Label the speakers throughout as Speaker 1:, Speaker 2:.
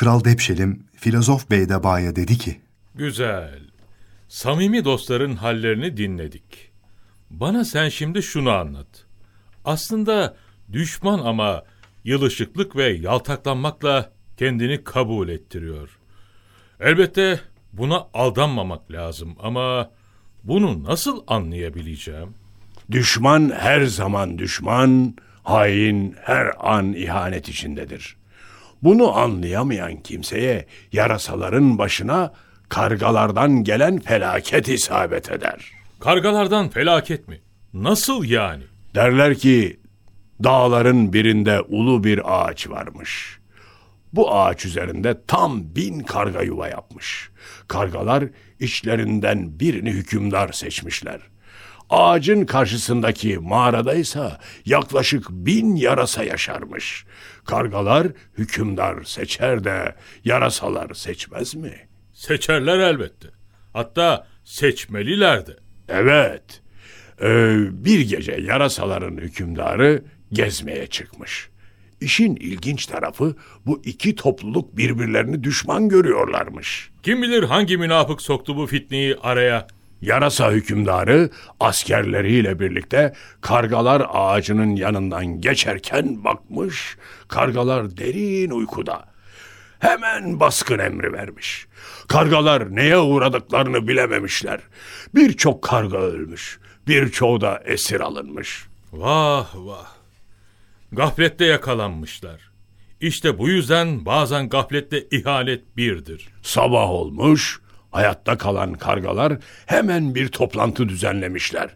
Speaker 1: Kral Depşelim, filozof Beydeba'ya dedi ki,
Speaker 2: Güzel. Samimi dostların hallerini dinledik. Bana sen şimdi şunu anlat. Aslında düşman ama yılışıklık ve yaltaklanmakla kendini kabul ettiriyor. Elbette buna aldanmamak lazım ama bunu nasıl anlayabileceğim?
Speaker 3: Düşman her zaman düşman, hain her an ihanet içindedir. Bunu anlayamayan kimseye yarasaların başına kargalardan gelen felaket isabet eder.
Speaker 2: Kargalardan felaket mi? Nasıl yani?
Speaker 3: Derler ki dağların birinde ulu bir ağaç varmış. Bu ağaç üzerinde tam bin karga yuva yapmış. Kargalar içlerinden birini hükümdar seçmişler. Ağacın karşısındaki mağaradaysa yaklaşık bin yarasa yaşarmış. Kargalar hükümdar seçer de yarasalar seçmez mi?
Speaker 2: Seçerler elbette. Hatta seçmeliler de.
Speaker 3: Evet. Ee, bir gece yarasaların hükümdarı gezmeye çıkmış. İşin ilginç tarafı bu iki topluluk birbirlerini düşman görüyorlarmış.
Speaker 2: Kim bilir hangi münafık soktu bu fitneyi araya?
Speaker 3: Yarasa hükümdarı askerleriyle birlikte kargalar ağacının yanından geçerken bakmış, kargalar derin uykuda. Hemen baskın emri vermiş. Kargalar neye uğradıklarını bilememişler. Birçok karga ölmüş, birçoğu da esir alınmış.
Speaker 2: Vah vah. Gaflette yakalanmışlar. İşte bu yüzden bazen gaflette ihanet birdir.
Speaker 3: Sabah olmuş, hayatta kalan kargalar hemen bir toplantı düzenlemişler.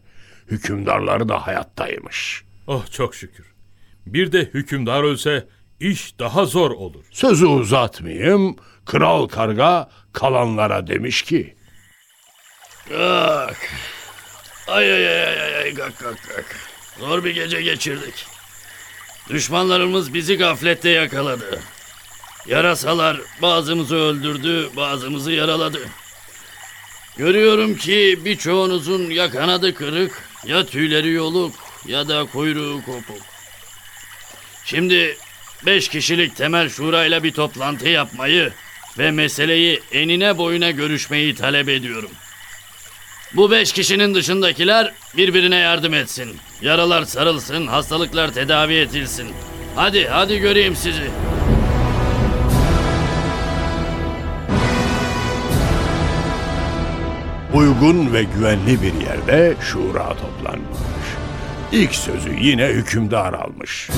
Speaker 3: Hükümdarları da hayattaymış.
Speaker 2: Oh çok şükür. Bir de hükümdar ölse iş daha zor olur.
Speaker 3: Sözü uzatmayayım, kral karga kalanlara demiş ki...
Speaker 4: Ah. Ay ay ay ay ay ay kalk kalk kalk. Zor bir gece geçirdik. Düşmanlarımız bizi gaflette yakaladı. Yarasalar bazımızı öldürdü, bazımızı yaraladı. Görüyorum ki birçoğunuzun ya kanadı kırık, ya tüyleri yoluk, ya da kuyruğu kopuk. Şimdi beş kişilik temel şurayla bir toplantı yapmayı ve meseleyi enine boyuna görüşmeyi talep ediyorum. Bu beş kişinin dışındakiler birbirine yardım etsin. Yaralar sarılsın, hastalıklar tedavi edilsin. Hadi, hadi göreyim sizi.
Speaker 3: Uygun ve güvenli bir yerde şura toplanmış. İlk sözü yine hükümdar almış.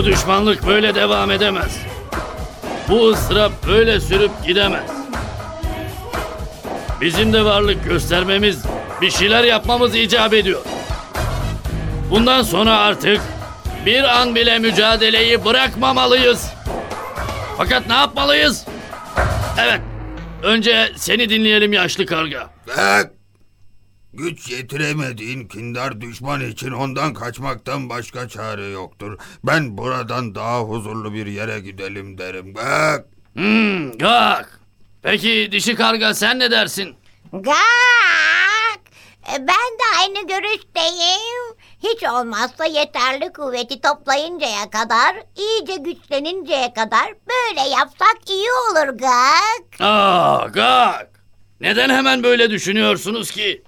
Speaker 4: Bu düşmanlık böyle devam edemez. Bu ıstırap böyle sürüp gidemez. Bizim de varlık göstermemiz, bir şeyler yapmamız icap ediyor. Bundan sonra artık bir an bile mücadeleyi bırakmamalıyız. Fakat ne yapmalıyız? Evet, önce seni dinleyelim yaşlı karga.
Speaker 5: Bak! Güç yetiremediğin kindar düşman için ondan kaçmaktan başka çare yoktur. Ben buradan daha huzurlu bir yere gidelim derim. Bak!
Speaker 4: Hmm, gak. Peki dişi karga sen ne dersin?
Speaker 6: Gak! E, Ben de aynı görüşteyim. Hiç olmazsa yeterli kuvveti toplayıncaya kadar, iyice güçleninceye kadar böyle yapsak iyi olur Gak.
Speaker 4: Aa, gak. Neden hemen böyle düşünüyorsunuz ki?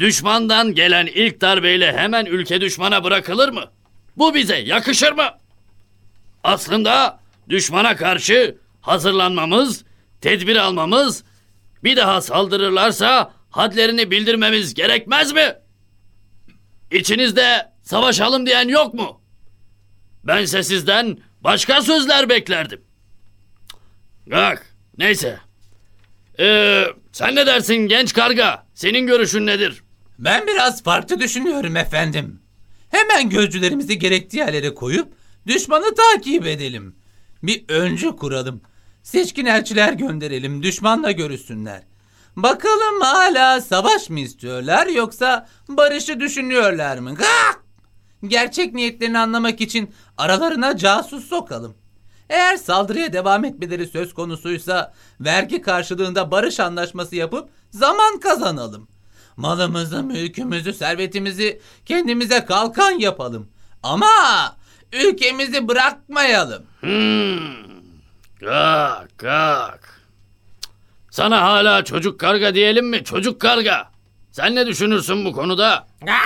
Speaker 4: Düşmandan gelen ilk darbeyle hemen ülke düşmana bırakılır mı? Bu bize yakışır mı? Aslında düşmana karşı hazırlanmamız, tedbir almamız, bir daha saldırırlarsa hadlerini bildirmemiz gerekmez mi? İçinizde savaşalım diyen yok mu? Bense sizden başka sözler beklerdim. Bak, neyse. Ee, sen ne dersin genç karga? Senin görüşün nedir?
Speaker 7: Ben biraz farklı düşünüyorum efendim. Hemen gözcülerimizi gerektiği yerlere koyup düşmanı takip edelim. Bir öncü kuralım. Seçkin elçiler gönderelim, düşmanla görüşsünler. Bakalım hala savaş mı istiyorlar yoksa barışı düşünüyorlar mı? Gak! Gerçek niyetlerini anlamak için aralarına casus sokalım. Eğer saldırıya devam etmeleri söz konusuysa vergi karşılığında barış anlaşması yapıp zaman kazanalım. Malımızı, mülkümüzü, servetimizi kendimize kalkan yapalım. Ama ülkemizi bırakmayalım.
Speaker 4: Kalk kalk. Sana hala çocuk karga diyelim mi? Çocuk karga. Sen ne düşünürsün bu konuda?
Speaker 8: Ha?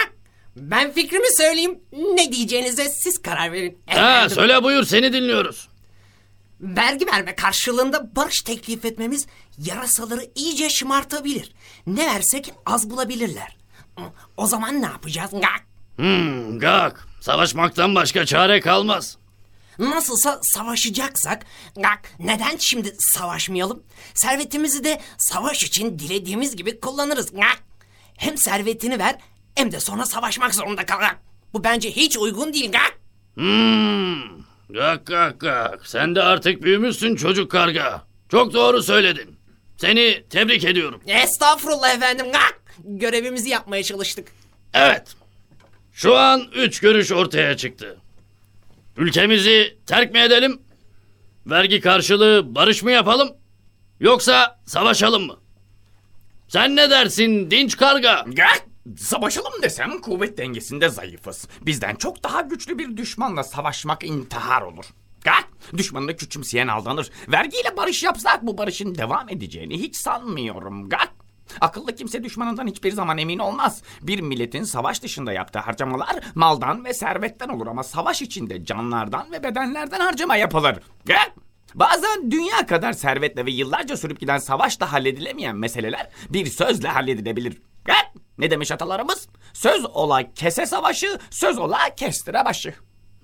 Speaker 8: Ben fikrimi söyleyeyim. Ne diyeceğinize siz karar verin.
Speaker 4: Ha, söyle buyur seni dinliyoruz.
Speaker 8: Vergi verme karşılığında barış teklif etmemiz yarasaları iyice şımartabilir. Ne versek az bulabilirler. O zaman ne yapacağız? Gak.
Speaker 4: Hmm, gak. Savaşmaktan başka çare kalmaz.
Speaker 8: Nasılsa savaşacaksak gak, neden şimdi savaşmayalım? Servetimizi de savaş için dilediğimiz gibi kullanırız. Gak. Hem servetini ver hem de sonra savaşmak zorunda kal. Gak. Bu bence hiç uygun değil. Gak.
Speaker 4: Hmm. Gak gak gak. Sen de artık büyümüşsün çocuk karga. Çok doğru söyledin. Seni tebrik ediyorum.
Speaker 8: Estağfurullah efendim. Gak. Görevimizi yapmaya çalıştık.
Speaker 4: Evet. Şu an üç görüş ortaya çıktı. Ülkemizi terk mi edelim? Vergi karşılığı barış mı yapalım? Yoksa savaşalım mı? Sen ne dersin dinç karga?
Speaker 9: Gel, savaşalım desem kuvvet dengesinde zayıfız. Bizden çok daha güçlü bir düşmanla savaşmak intihar olur. Gel, düşmanını küçümseyen aldanır. Vergiyle barış yapsak bu barışın devam edeceğini hiç sanmıyorum. Gel. Akıllı kimse düşmanından hiçbir zaman emin olmaz. Bir milletin savaş dışında yaptığı harcamalar maldan ve servetten olur ama savaş içinde canlardan ve bedenlerden harcama yapılır. Gel. Bazen dünya kadar servetle ve yıllarca sürüp giden savaşla halledilemeyen meseleler bir sözle halledilebilir. Ne demiş atalarımız? Söz ola kese savaşı, söz ola kestire başı.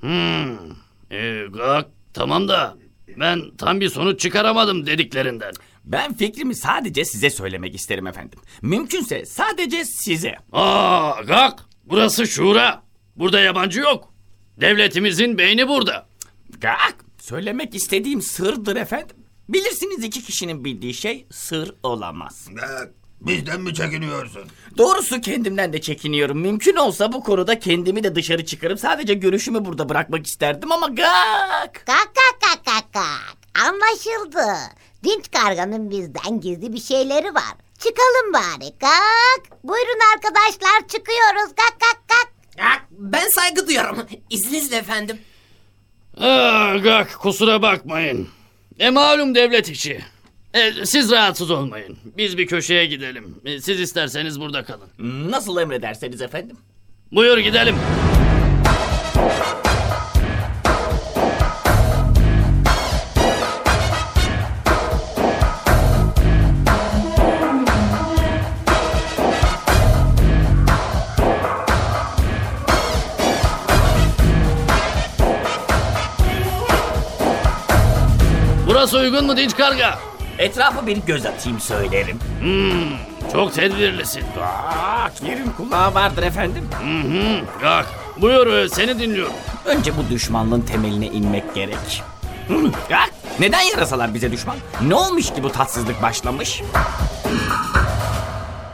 Speaker 4: Hmm. Ee, gak tamam da ben tam bir sonuç çıkaramadım dediklerinden.
Speaker 9: Ben fikrimi sadece size söylemek isterim efendim. Mümkünse sadece size.
Speaker 4: Aa gak burası şura. Burada yabancı yok. Devletimizin beyni burada.
Speaker 9: Gak, söylemek istediğim sırdır efendim. Bilirsiniz iki kişinin bildiği şey sır olamaz.
Speaker 5: Gak, bizden mi çekiniyorsun?
Speaker 9: Doğrusu kendimden de çekiniyorum. Mümkün olsa bu konuda kendimi de dışarı çıkarıp sadece görüşümü burada bırakmak isterdim ama gak.
Speaker 6: Kak kak kak kak kak. Anlaşıldı. Dinç karganın bizden gizli bir şeyleri var. Çıkalım bari kak. Buyurun arkadaşlar çıkıyoruz kak kak kak.
Speaker 8: Ben saygı duyuyorum. İzninizle efendim.
Speaker 4: Aa, gak kusura bakmayın. E malum devlet işi. E, siz rahatsız olmayın. Biz bir köşeye gidelim. E, siz isterseniz burada kalın.
Speaker 9: Nasıl emrederseniz efendim.
Speaker 4: Buyur gidelim. Burası uygun mu dinç karga?
Speaker 9: Etrafa bir göz atayım söylerim.
Speaker 4: Hmm, çok tedbirlisin.
Speaker 9: Gak, yerin kulağı vardır efendim.
Speaker 4: Hı hı, gak. Buyur e, seni dinliyorum.
Speaker 9: Önce bu düşmanlığın temeline inmek gerek. Hı, Gak, neden yarasalar bize düşman? Ne olmuş ki bu tatsızlık başlamış?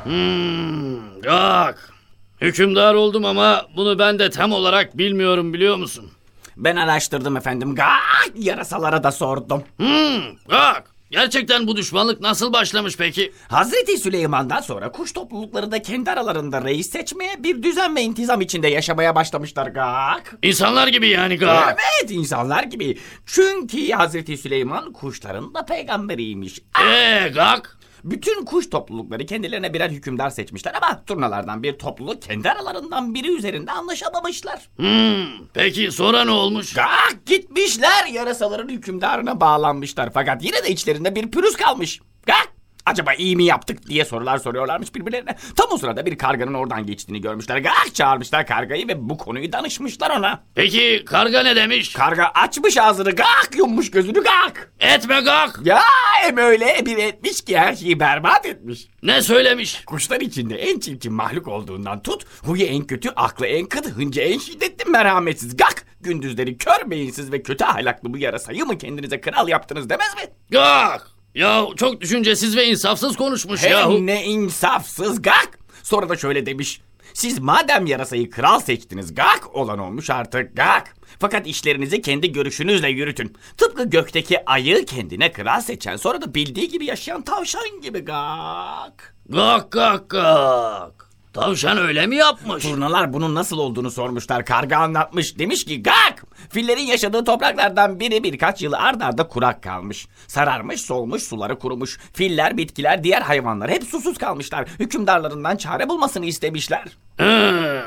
Speaker 4: Hmm, gak. Hükümdar oldum ama bunu ben de tam olarak bilmiyorum biliyor musun?
Speaker 9: Ben araştırdım efendim. Gak, yarasalara da sordum.
Speaker 4: Hmm, gak. Gerçekten bu düşmanlık nasıl başlamış peki?
Speaker 9: Hazreti Süleyman'dan sonra kuş toplulukları da kendi aralarında reis seçmeye bir düzen ve intizam içinde yaşamaya başlamışlar gak.
Speaker 4: İnsanlar gibi yani gak.
Speaker 9: Evet insanlar gibi. Çünkü Hazreti Süleyman kuşların da peygamberiymiş.
Speaker 4: Eee gak.
Speaker 9: Bütün kuş toplulukları kendilerine birer hükümdar seçmişler ama turnalardan bir topluluk kendi aralarından biri üzerinde anlaşamamışlar.
Speaker 4: Hmm, peki sonra ne olmuş?
Speaker 9: Gak gitmişler yarasaların hükümdarına bağlanmışlar fakat yine de içlerinde bir pürüz kalmış. Gak acaba iyi mi yaptık diye sorular soruyorlarmış birbirlerine. Tam o sırada bir karganın oradan geçtiğini görmüşler. Gak çağırmışlar kargayı ve bu konuyu danışmışlar ona.
Speaker 4: Peki karga ne demiş?
Speaker 9: Karga açmış ağzını gak yummuş gözünü gak.
Speaker 4: Etme gak.
Speaker 9: Ya hem öyle bir etmiş ki her şeyi berbat etmiş.
Speaker 4: Ne söylemiş?
Speaker 9: Kuşlar içinde en çirkin mahluk olduğundan tut, huyu en kötü, aklı en kıt, hıncı en şiddetli, merhametsiz, gak! Gündüzleri kör beyinsiz ve kötü ahlaklı bu yarasayı mı kendinize kral yaptınız demez mi?
Speaker 4: Gak. Ya çok düşüncesiz ve insafsız konuşmuş yahu.
Speaker 9: Hem ne insafsız gak. Sonra da şöyle demiş. Siz madem yarasayı kral seçtiniz gak olan olmuş artık gak. Fakat işlerinizi kendi görüşünüzle yürütün. Tıpkı gökteki ayı kendine kral seçen sonra da bildiği gibi yaşayan tavşan gibi gak.
Speaker 4: Gak gak gak. Tavşan öyle mi yapmış?
Speaker 9: Turnalar bunun nasıl olduğunu sormuşlar. Karga anlatmış. Demiş ki gak! Fillerin yaşadığı topraklardan biri birkaç yıl ard arda kurak kalmış. Sararmış, solmuş, suları kurumuş. Filler, bitkiler, diğer hayvanlar hep susuz kalmışlar. Hükümdarlarından çare bulmasını istemişler.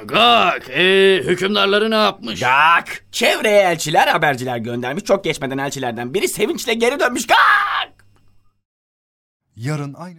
Speaker 4: Gak. E, hükümdarları ne yapmış?
Speaker 9: Gak! Çevreye elçiler, haberciler göndermiş. Çok geçmeden elçilerden biri sevinçle geri dönmüş. Gak!
Speaker 1: Yarın aynı